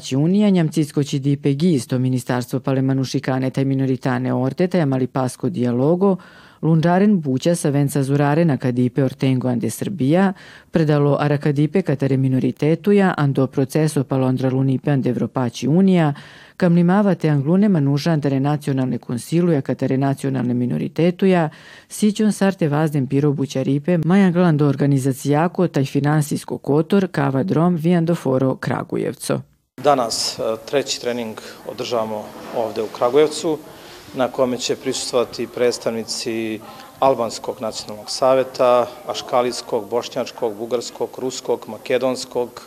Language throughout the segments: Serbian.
Европачи Унија, Њамцискоќи ДПГ, исто Министарство палеманушиканета и миноритане ортета, јамали паско диалого, Lunđaren buća sa venca zurare na kadipe ortengo ande Srbija, predalo ara kadipe katare minoritetuja ando proceso palondra lunipe ande Evropaći Unija, kam limavate anglune manuža andare nacionalne konsiluja katare nacionalne minoritetuja, sićon sarte vazden piro bućaripe, maja glando organizacijako taj finansijsko kotor, kava drom, vijando foro Kragujevco. Danas e, treći trening održavamo ovde u Kragujevcu na kome će prisustovati predstavnici Albanskog nacionalnog saveta, Aškalijskog, Bošnjačkog, Bugarskog, Ruskog, Makedonskog,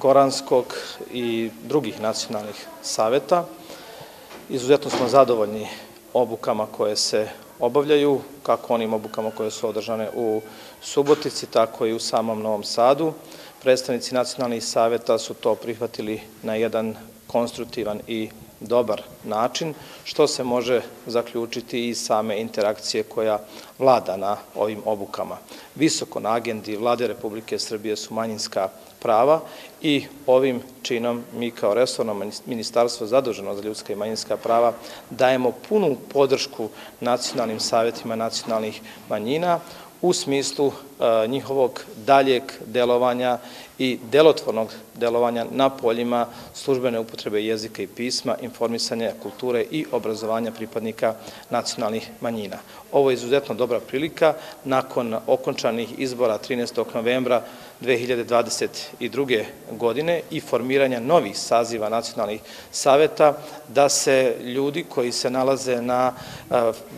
Goranskog i drugih nacionalnih saveta. Izuzetno smo zadovoljni obukama koje se obavljaju, kako onim obukama koje su održane u Subotici, tako i u samom Novom Sadu. Predstavnici nacionalnih saveta su to prihvatili na jedan konstruktivan i dobar način, što se može zaključiti iz same interakcije koja vlada na ovim obukama. Visoko na agendi vlade Republike Srbije su manjinska prava i ovim činom mi kao resorno ministarstvo zaduženo za ljudska i manjinska prava dajemo punu podršku nacionalnim savjetima nacionalnih manjina u smislu njihovog daljeg delovanja i delotvornog delovanja na poljima službene upotrebe jezika i pisma, informisanja, kulture i obrazovanja pripadnika nacionalnih manjina. Ovo je izuzetno dobra prilika nakon okončanih izbora 13. novembra 2022. godine i formiranja novih saziva nacionalnih saveta da se ljudi koji se nalaze na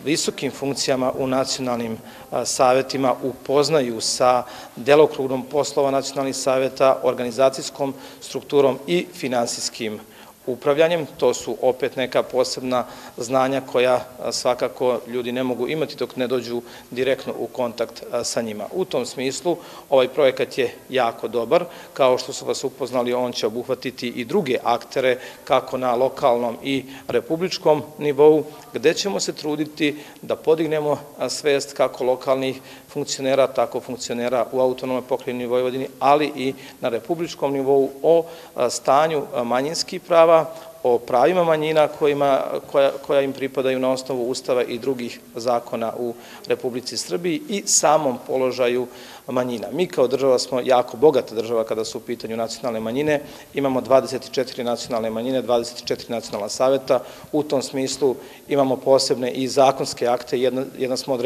visokim funkcijama u nacionalnim savetima upoznaju sa delokrugnom poslova nacionalnih saveta, organizacijskom strukturom i finansijskim upravljanjem. To su opet neka posebna znanja koja svakako ljudi ne mogu imati dok ne dođu direktno u kontakt sa njima. U tom smislu ovaj projekat je jako dobar. Kao što su vas upoznali, on će obuhvatiti i druge aktere kako na lokalnom i republičkom nivou, gde ćemo se truditi da podignemo svest kako lokalnih funkcionera, tako funkcionera u autonomnoj pokrajini Vojvodini, ali i na republičkom nivou o stanju manjinskih prava, o pravima manjina kojima, koja, koja im pripadaju na osnovu Ustava i drugih zakona u Republici Srbiji i samom položaju manjina. Mi kao država smo jako bogata država kada su u pitanju nacionalne manjine. Imamo 24 nacionalne manjine, 24 nacionalna saveta. U tom smislu imamo posebne i zakonske akte. Jedna, jedna smo od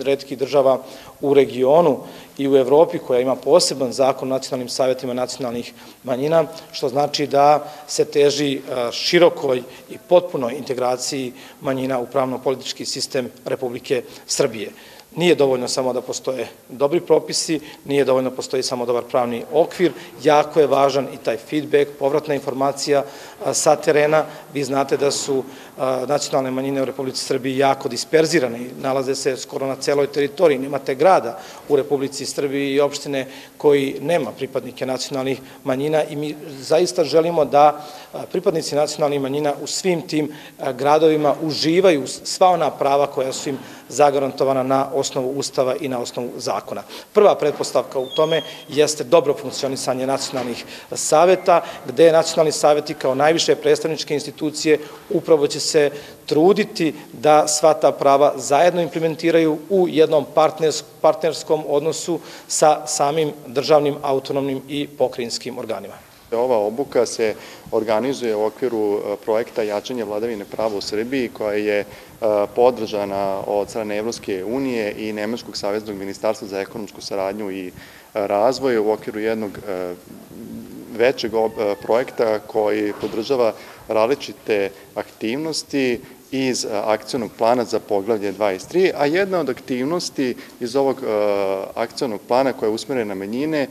redkih država u regionu i u Evropi koja ima poseban zakon o nacionalnim savetima nacionalnih manjina, što znači da se teži širokoj i potpunoj integraciji manjina u pravno-politički sistem Republike Srbije. Nije dovoljno samo da postoje dobri propisi, nije dovoljno da postoji samo dobar pravni okvir, jako je važan i taj feedback, povratna informacija sa terena. Vi znate da su nacionalne manjine u Republici Srbiji jako disperzirane i nalaze se skoro na celoj teritoriji. Nemate grada u Republici Srbiji i opštine koji nema pripadnike nacionalnih manjina i mi zaista želimo da pripadnici nacionalnih manjina u svim tim gradovima uživaju sva ona prava koja su im zagarantovana na osnovu Ustava i na osnovu zakona. Prva pretpostavka u tome jeste dobro funkcionisanje nacionalnih saveta, gde nacionalni saveti kao najviše predstavničke institucije upravo će se truditi da sva ta prava zajedno implementiraju u jednom partnerskom odnosu sa samim državnim, autonomnim i pokrajinskim organima. Ova obuka se organizuje u okviru e, projekta jačanja vladavine prava u Srbiji koja je e, podržana od strane Evropske unije i Nemačkog saveznog ministarstva za ekonomsku saradnju i e, razvoj u okviru jednog većeg projekta koji podržava različite aktivnosti iz akcijnog plana za poglavlje 23, a jedna od aktivnosti iz ovog akcijnog plana koja je usmerena na menjine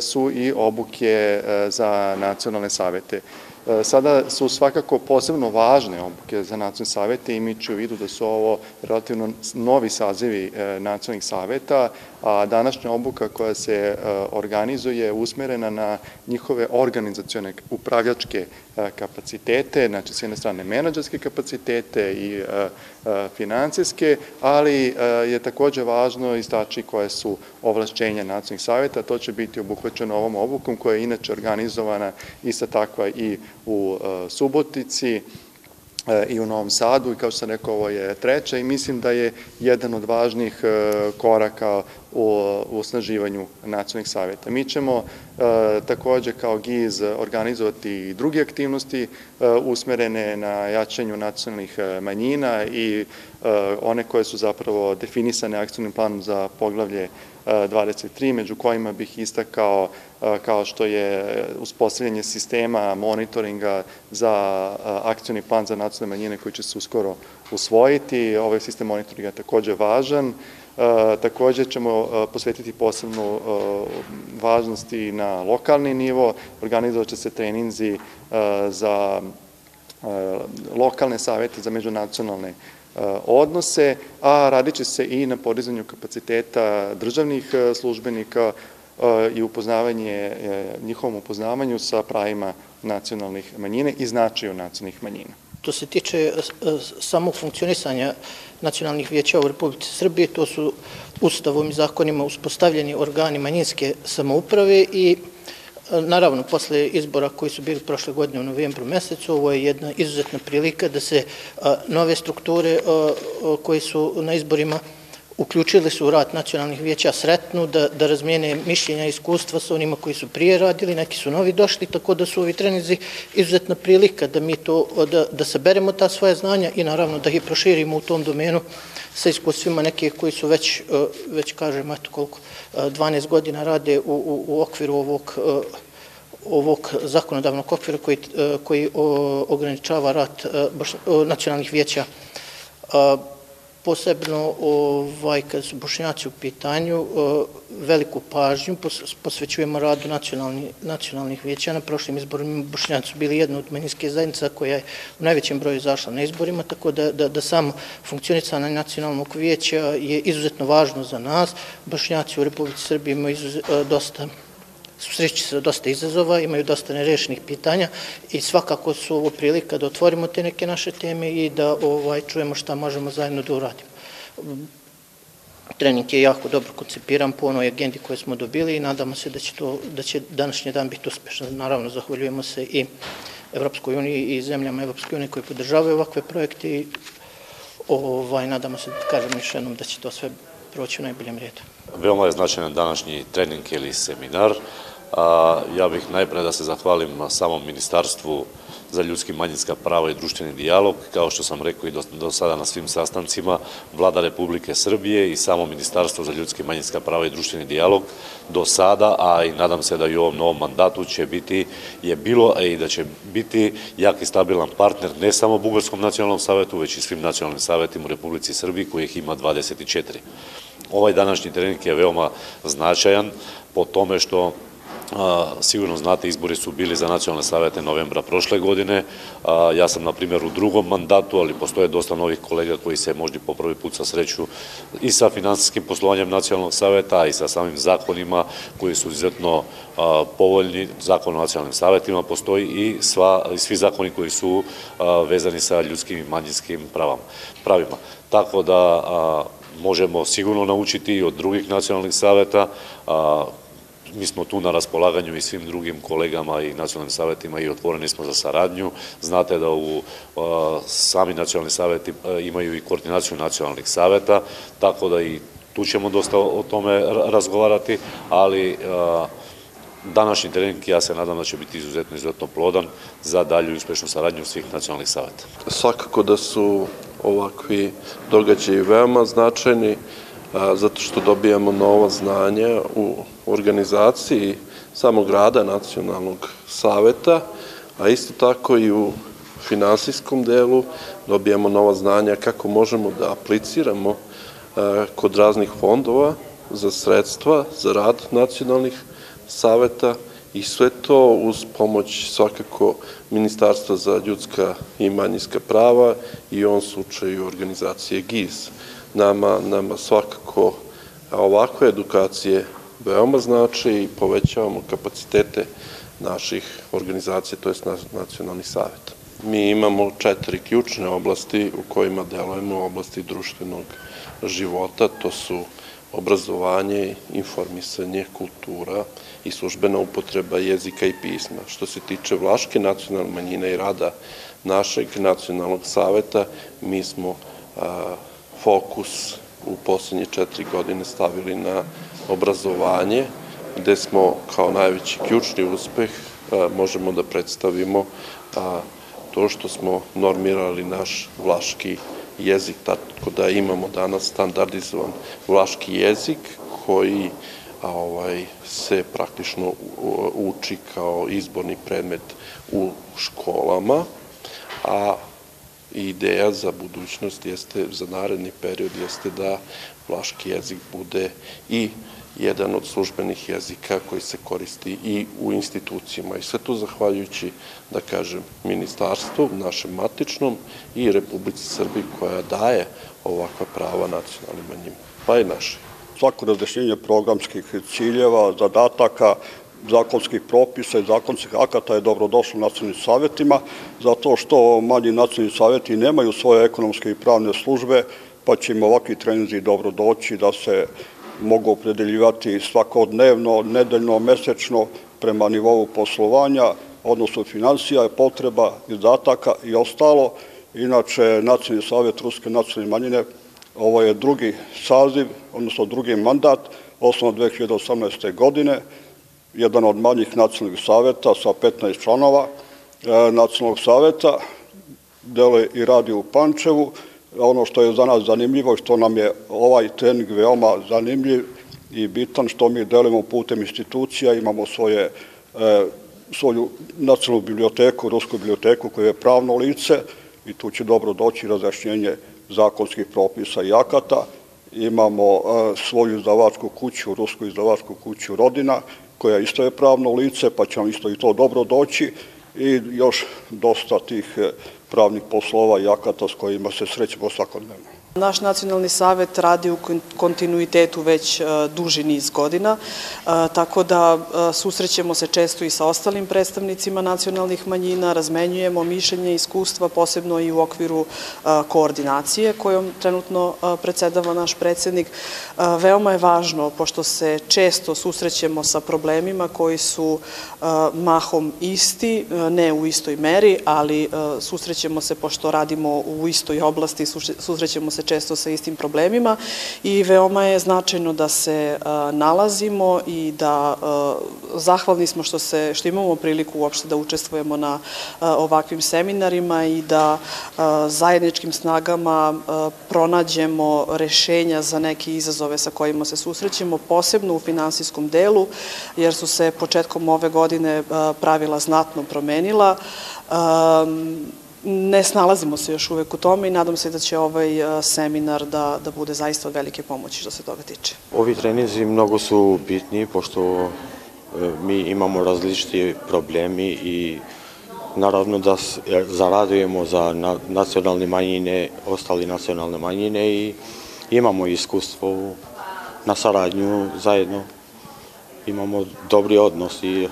su i obuke za nacionalne savete. E, sada su svakako posebno važne obuke za nacionalne savete, imajući u vidu da su ovo relativno novi sazivi e, nacionalnih saveta, a današnja obuka koja se e, organizuje usmerena na njihove organizacione upravljačke kapacitete, znači s jedne strane menadžerske kapacitete i financijske, ali je takođe važno istači koje su ovlašćenja nacionalnih saveta, to će biti obuhvaćeno ovom obukom koja je inače organizovana ista takva i u Subotici, i u Novom Sadu i kao što sam rekao ovo je treća i mislim da je jedan od važnih koraka u osnaživanju nacionalnih savjeta. Mi ćemo takođe kao GIZ organizovati i druge aktivnosti usmerene na jačanju nacionalnih manjina i one koje su zapravo definisane akcijnim planom za poglavlje 23, među kojima bih istakao kao što je uspostavljanje sistema monitoringa za akcijni plan za nacionalne manjine koji će se uskoro usvojiti. Ovaj sistem monitoringa je takođe važan. Takođe ćemo posvetiti posebnu važnost i na lokalni nivo. Organizovat će se treninzi za lokalne savete za međunacionalne odnose, a radit će se i na podizanju kapaciteta državnih službenika i upoznavanje, njihovom upoznavanju sa pravima nacionalnih manjine i značaju nacionalnih manjina. To se tiče samog funkcionisanja nacionalnih vijeća u Republici Srbije, to su ustavom i zakonima uspostavljeni organi manjinske samouprave i Naravno, posle izbora koji su bili prošle godine u novembru mesecu, ovo je jedna izuzetna prilika da se nove strukture koje su na izborima uključili su u rad nacionalnih vijeća sretnu, da, da razmijene mišljenja i iskustva sa onima koji su prije radili, neki su novi došli, tako da su ovi trenizi izuzetna prilika da mi to, da, da saberemo ta svoja znanja i naravno da ih proširimo u tom domenu sa iskustvima nekih koji su već, već kažem, eto koliko, 12 godina rade u, u, u okviru ovog ovog zakonodavnog okvira koji, koji ograničava rad nacionalnih vijeća posebno ovaj, kad su bošnjaci u pitanju, veliku pažnju posvećujemo radu nacionalni, nacionalnih vijeća. Na prošlim izborima bošnjaci bili jedna od manjinske zajednica koja je u najvećem broju izašla na izborima, tako da, da, da samo funkcionicanje nacionalnog vijeća je izuzetno važno za nas. Bošnjaci u Republici Srbiji imaju dosta susreći se dosta izazova, imaju dosta nerešenih pitanja i svakako su ovo prilika da otvorimo te neke naše teme i da ovaj, čujemo šta možemo zajedno da uradimo. Trening je jako dobro koncipiran po onoj agendi koju smo dobili i nadamo se da će, to, da će današnji dan biti uspešan. Naravno, zahvaljujemo se i Evropskoj uniji i zemljama Evropske unije koje podržavaju ovakve projekte i ovaj, nadamo se, da kažem još jednom, da će to sve proći u najboljem redu. Veoma je značajan današnji trening ili seminar. Ja bih najpre da se zahvalim samom Ministarstvu za ljudski manjinska prava i društveni dijalog, kao što sam rekao i do, do sada na svim sastancima, Vlada Republike Srbije i samo Ministarstvo za ljudski manjinska prava i društveni dijalog do sada, a i nadam se da i u ovom novom mandatu će biti, je bilo i da će biti jak i stabilan partner ne samo Bugarskom nacionalnom savetu, već i svim nacionalnim savetima u Republici Srbiji, kojih ima 24. Ovaj današnji trening je veoma značajan po tome što sigurno znate, izbori su bili za nacionalne savete novembra prošle godine. ja sam, na primjer, u drugom mandatu, ali postoje dosta novih kolega koji se možda po prvi put sasreću i sa finansijskim poslovanjem nacionalnog saveta i sa samim zakonima koji su izuzetno povoljni. Zakon o nacionalnim savetima postoji i, sva, i svi zakoni koji su vezani sa ljudskim i manjinskim pravima. Tako da možemo sigurno naučiti i od drugih nacionalnih saveta, mi smo tu na raspolaganju i svim drugim kolegama i nacionalnim savetima i otvoreni smo za saradnju. Znate da u sami nacionalni saveti imaju i koordinaciju nacionalnih saveta, tako da i tu ćemo dosta o tome razgovarati, ali današnji trening ja se nadam da će biti izuzetno, izuzetno plodan za dalju uspešnu saradnju svih nacionalnih saveta. Svakako da su ovakvi događaji veoma značajni, zato što dobijamo nova znanja u organizaciji samog rada Nacionalnog saveta, a isto tako i u finansijskom delu dobijamo nova znanja kako možemo da apliciramo kod raznih fondova za sredstva, za rad nacionalnih saveta i sve to uz pomoć svakako Ministarstva za ljudska i manjinska prava i u ovom slučaju organizacije GIZ. Nama, nama svakako ovakve edukacije veoma znači i povećavamo kapacitete naših organizacija, to je nacionalnih saveta. Mi imamo četiri ključne oblasti u kojima delujemo u oblasti društvenog života, to su obrazovanje, informisanje, kultura i službena upotreba jezika i pisma. Što se tiče Vlaške nacionalne manjine i rada našeg nacionalnog saveta, mi smo a, fokus u poslednje četiri godine stavili na obrazovanje, gde smo kao najveći ključni uspeh a, možemo da predstavimo to što smo normirali naš vlaški jezik, tako da imamo danas standardizovan vlaški jezik koji a ovaj se praktično uči kao izborni predmet u školama, a ideja za budućnost jeste, za naredni period jeste da vlaški jezik bude i jedan od službenih jezika koji se koristi i u institucijama. I sve to zahvaljujući, da kažem, ministarstvu, našem matičnom i Republici Srbiji koja daje ovakva prava nacionalnim manjima, pa i naše. Svako razdešnjenje programskih ciljeva, zadataka, zakonskih propisa i zakonskih akata je dobrodošlo nacionalnim savjetima, zato što manji nacionalni savjeti nemaju svoje ekonomske i pravne službe, pa će im ovakvi treninzi dobro doći da se mogu opredeljivati svakodnevno, nedeljno, mesečno prema nivou poslovanja, odnosno financija, potreba, izdataka i ostalo. Inače, Nacionalni savjet Ruske nacionalne manjine, ovo je drugi saziv, odnosno drugi mandat, osnovan 2018. godine, jedan od manjih nacionalnih saveta sa 15 članova e, nacionalnog saveta, dele i radi u Pančevu, ono što je za nas zanimljivo, što nam je ovaj trening veoma zanimljiv i bitan, što mi delimo putem institucija, imamo svoje, e, svoju nacionalnu biblioteku, rusku biblioteku koja je pravno lice i tu će dobro doći razjašnjenje zakonskih propisa i akata. Imamo e, svoju izdavačku kuću, rusku izdavačku kuću Rodina, koja isto je pravno lice, pa će nam isto i to dobro doći i još dosta tih e, pravnih poslova i akata s kojima se srećemo svakodnevno. Naš nacionalni savet radi u kontinuitetu već e, duži niz godina, e, tako da e, susrećemo se često i sa ostalim predstavnicima nacionalnih manjina, razmenjujemo mišljenje, iskustva, posebno i u okviru koordinacije kojom trenutno predsedava naš predsednik. Veoma je važno, pošto se često susrećemo sa problemima koji su mahom isti, ne u istoj meri, ali susrećemo se, pošto radimo u istoj oblasti, susrećemo se često sa istim problemima i veoma je značajno da se nalazimo i da zahvalni smo što, se, što imamo priliku uopšte da učestvujemo na ovakvim seminarima i da zajedničkim snagama pronađemo rešenja za neke izazove sa kojima se susrećemo, posebno u finansijskom delu, jer su se početkom ove godine pravila znatno promenila. Ne snalazimo se još uvek u tome i nadam se da će ovaj seminar da, da bude zaista velike pomoći što se toga tiče. Ovi trenizi mnogo su bitni pošto e, mi imamo različiti problemi i naravno da e, zaradujemo za nacionalne manjine, ostali nacionalne manjine i imamo iskustvo na saradnju zajedno. Imamo dobri odnos i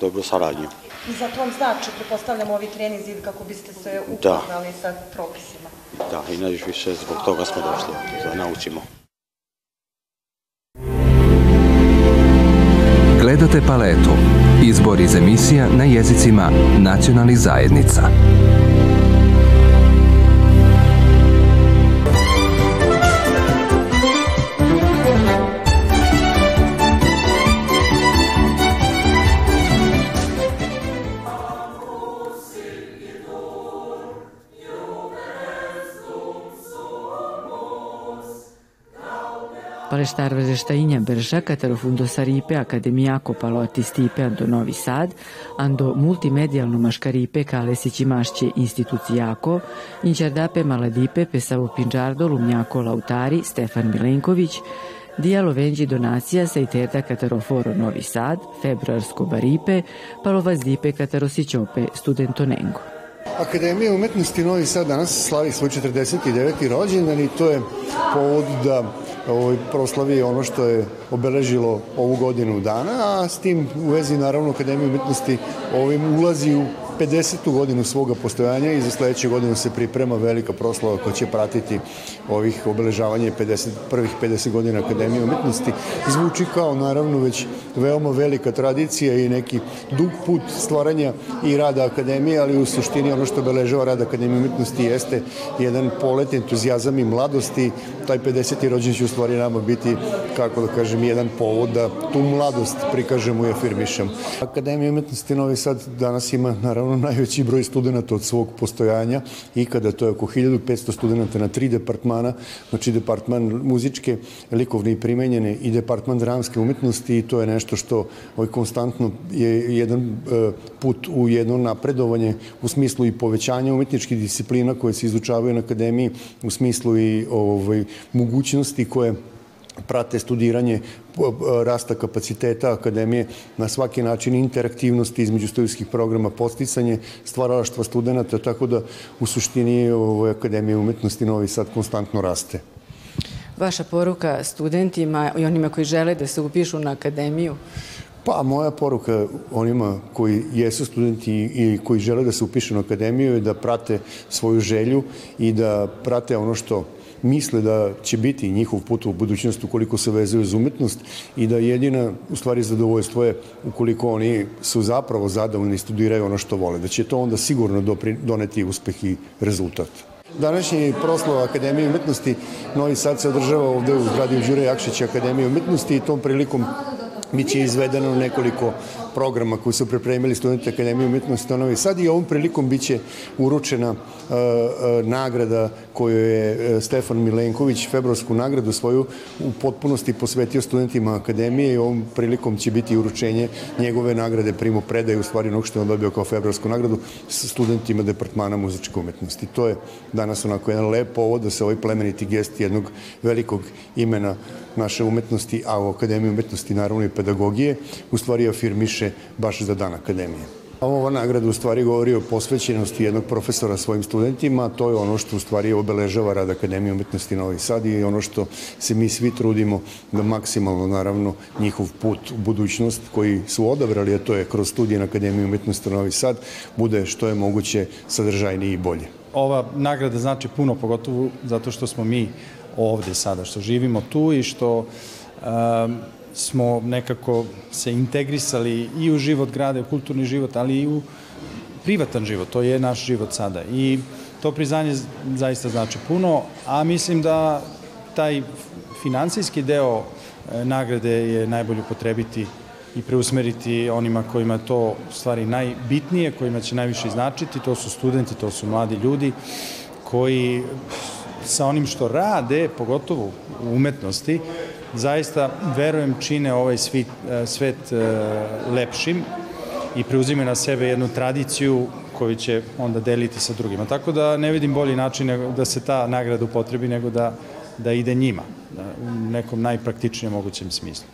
dobru saradnju. I za to vam znači, prepostavljamo ovi trenizi kako biste se da. upoznali sa propisima. Da, i najviše zbog toga smo došli, da naučimo. Gledate paletu. Izbor iz emisija na jezicima nacionalnih zajednica. Pale stare restainha Berja catero fundo saripe Academiaco Palotti Stipe ando Novi Sad, ando multimedialno mascaripe cale sicimasce institucijako, incerdape maladipe pesavo Pinđardo, Lumnjako Lautari, Stefan Milenković, Dijalo venđi donacija sa iterda Kataroforo Novi Sad, Februarsko Baripe, Palovaz Dipe Katarosićope Studentonengo. Akademija umetnosti Novi Sad danas slavi svoj 49. rođendan i to je povod da ovaj, proslavi ono što je obeležilo ovu godinu dana, a s tim u vezi naravno Akademija umetnosti ovim ulazi u 50. godinu svoga postojanja i za sledeću godinu se priprema velika proslava koja će pratiti ovih obeležavanja 50, prvih 50 godina Akademije umetnosti. Zvuči kao naravno već veoma velika tradicija i neki dug put stvaranja i rada Akademije, ali u suštini ono što obeležava rad Akademije umetnosti jeste jedan polet entuzijazam i mladosti. Taj 50. rođen će u stvari nama biti, kako da kažem, jedan povod da tu mladost prikažemo i afirmišemo. Akademija umetnosti Novi Sad danas ima naravno najveći broj studenta od svog postojanja i kada to je oko 1500 studenta na tri departmana, znači departman muzičke, likovne i primenjene i departman dramske umetnosti i to je nešto što ovaj konstantno je jedan e, put u jedno napredovanje u smislu i povećanja umetničkih disciplina koje se izučavaju na akademiji, u smislu i ovaj, mogućnosti koje prate studiranje rasta kapaciteta akademije na svaki način interaktivnosti između studijskih programa, posticanje stvaralaštva studenta, tako da u suštini ovoj Akademije umetnosti Novi Sad konstantno raste. Vaša poruka studentima i onima koji žele da se upišu na akademiju? Pa moja poruka onima koji jesu studenti i koji žele da se upišu na akademiju je da prate svoju želju i da prate ono što misle da će biti njihov put u budućnost ukoliko se vezuju za umetnost i da jedina u stvari zadovoljstvo je ukoliko oni su zapravo zadovoljni i studiraju ono što vole, da će to onda sigurno doneti uspeh i rezultat. Današnji proslov Akademije umetnosti Novi Sad se održava ovde u zgradi Đure Jakšića Akademije umetnosti i tom prilikom biće izvedeno nekoliko programa koji su pripremili studenti Akademije umetnosti Novi Sad i ovom prilikom biće uručena uh, nagrada koju je uh, Stefan Milenković, februarsku nagradu svoju u potpunosti posvetio studentima Akademije i ovom prilikom će biti uručenje njegove nagrade primo predaje u stvari onog što je on dobio kao februarsku nagradu studentima Departmana muzičke umetnosti. To je danas onako jedan lep povod da se ovaj plemeniti gest jednog velikog imena naše umetnosti, a u Akademiji umetnosti naravno i pedagogije, u stvari afirmiše baš za dan Akademije. Ova nagrada u stvari govori o posvećenosti jednog profesora svojim studentima, to je ono što u stvari obeležava rad Akademije umetnosti Novi Sad i ono što se mi svi trudimo da maksimalno naravno njihov put u budućnost koji su odabrali, a to je kroz studije na Akademiji umetnosti Novi Sad, bude što je moguće sadržajniji i bolje. Ova nagrada znači puno, pogotovo zato što smo mi ovde sada, što živimo tu i što um, smo nekako se integrisali i u život grada, u kulturni život, ali i u privatan život, to je naš život sada. I to priznanje zaista znači puno, a mislim da taj finansijski deo e, nagrade je najbolje potrebiti i preusmeriti onima kojima to stvari najbitnije, kojima će najviše značiti, to su studenti, to su mladi ljudi koji sa onim što rade, pogotovo u umetnosti, zaista, verujem, čine ovaj svit, svet e, lepšim i preuzime na sebe jednu tradiciju koju će onda deliti sa drugima. Tako da ne vidim bolji način da se ta nagrada upotrebi nego da, da ide njima, da, u nekom najpraktičnijem mogućem smislu.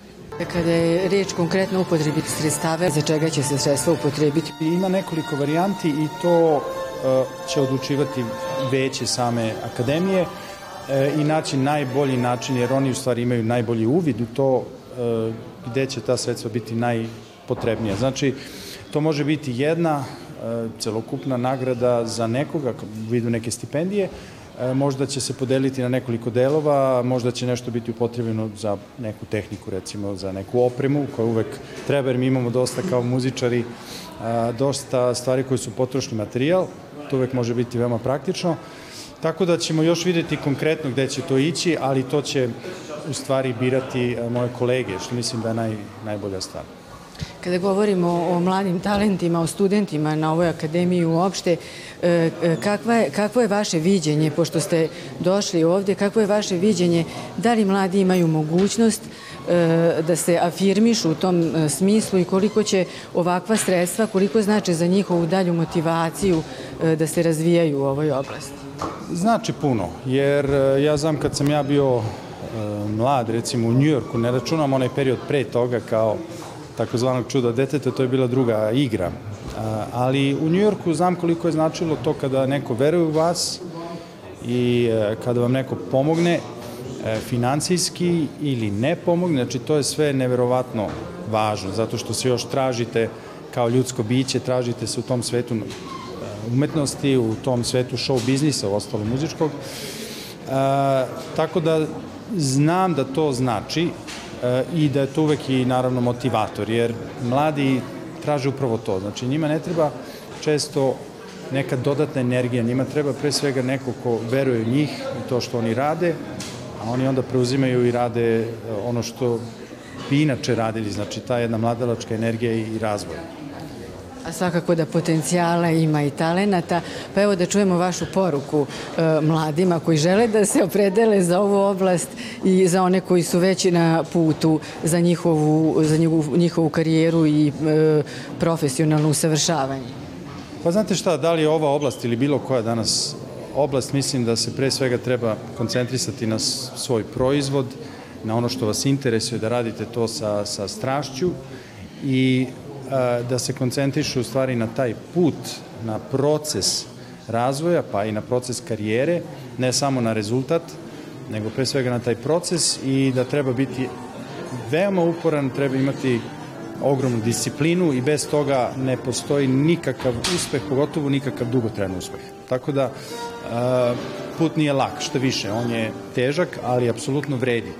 Kada je reč konkretno upotrebi sredstava, za čega će se sredstva upotrebiti? Ima nekoliko varijanti i to E, će odlučivati veće same akademije i naći najbolji način, jer oni u stvari imaju najbolji uvid u to e, gde će ta sredstva biti najpotrebnija. Znači, to može biti jedna celokupna nagrada za nekoga u vidu neke stipendije, možda će se podeliti na nekoliko delova, možda će nešto biti upotrebljeno za neku tehniku, recimo za neku opremu koja uvek treba, jer mi imamo dosta kao muzičari, dosta stvari koje su potrošni materijal, to uvek može biti veoma praktično. Tako da ćemo još videti konkretno gde će to ići, ali to će u stvari birati e, moje kolege, što mislim da je naj, najbolja stvar. Kada govorimo o mladim talentima, o studentima na ovoj akademiji uopšte, e, e, kakva je, kakvo je vaše viđenje, pošto ste došli ovde, kakvo je vaše viđenje, da li mladi imaju mogućnost da se afirmišu u tom smislu i koliko će ovakva sredstva, koliko znači za njihovu dalju motivaciju E, da se razvijaju u ovoj oblasti? Znači puno, jer e, ja znam kad sam ja bio e, mlad, recimo u Njujorku, ne računam onaj period pre toga kao takozvanog čuda deteta, to je bila druga igra. Ali u Njujorku znam koliko je značilo to kada neko veruje u vas i kada vam neko pomogne financijski ili ne pomogne, znači to je sve neverovatno važno, zato što se još tražite kao ljudsko biće, tražite se u tom svetu e, umetnosti, u tom svetu show biznisa, u ostalo muzičkog. E, tako da znam da to znači e, i da je to uvek i naravno motivator, jer mladi traže upravo to. Znači njima ne treba često neka dodatna energija, njima treba pre svega neko ko veruje u njih i to što oni rade, a oni onda preuzimaju i rade e, ono što bi inače radili, znači ta jedna mladalačka energija i razvoj. A svakako da potencijala ima i talenata. Pa evo da čujemo vašu poruku e, mladima koji žele da se opredele za ovu oblast i za one koji su već na putu za njihovu, za njihovu, njihovu karijeru i e, profesionalno usavršavanje. Pa znate šta, da li je ova oblast ili bilo koja danas oblast, mislim da se pre svega treba koncentrisati na svoj proizvod, na ono što vas interesuje, da radite to sa, sa strašću i a, da se koncentrišu u stvari na taj put, na proces razvoja, pa i na proces karijere, ne samo na rezultat, nego pre svega na taj proces i da treba biti veoma uporan, treba imati ogromnu disciplinu i bez toga ne postoji nikakav uspeh, pogotovo nikakav dugotrajan uspeh. Tako da put nije lak, što više, on je težak, ali apsolutno vredi.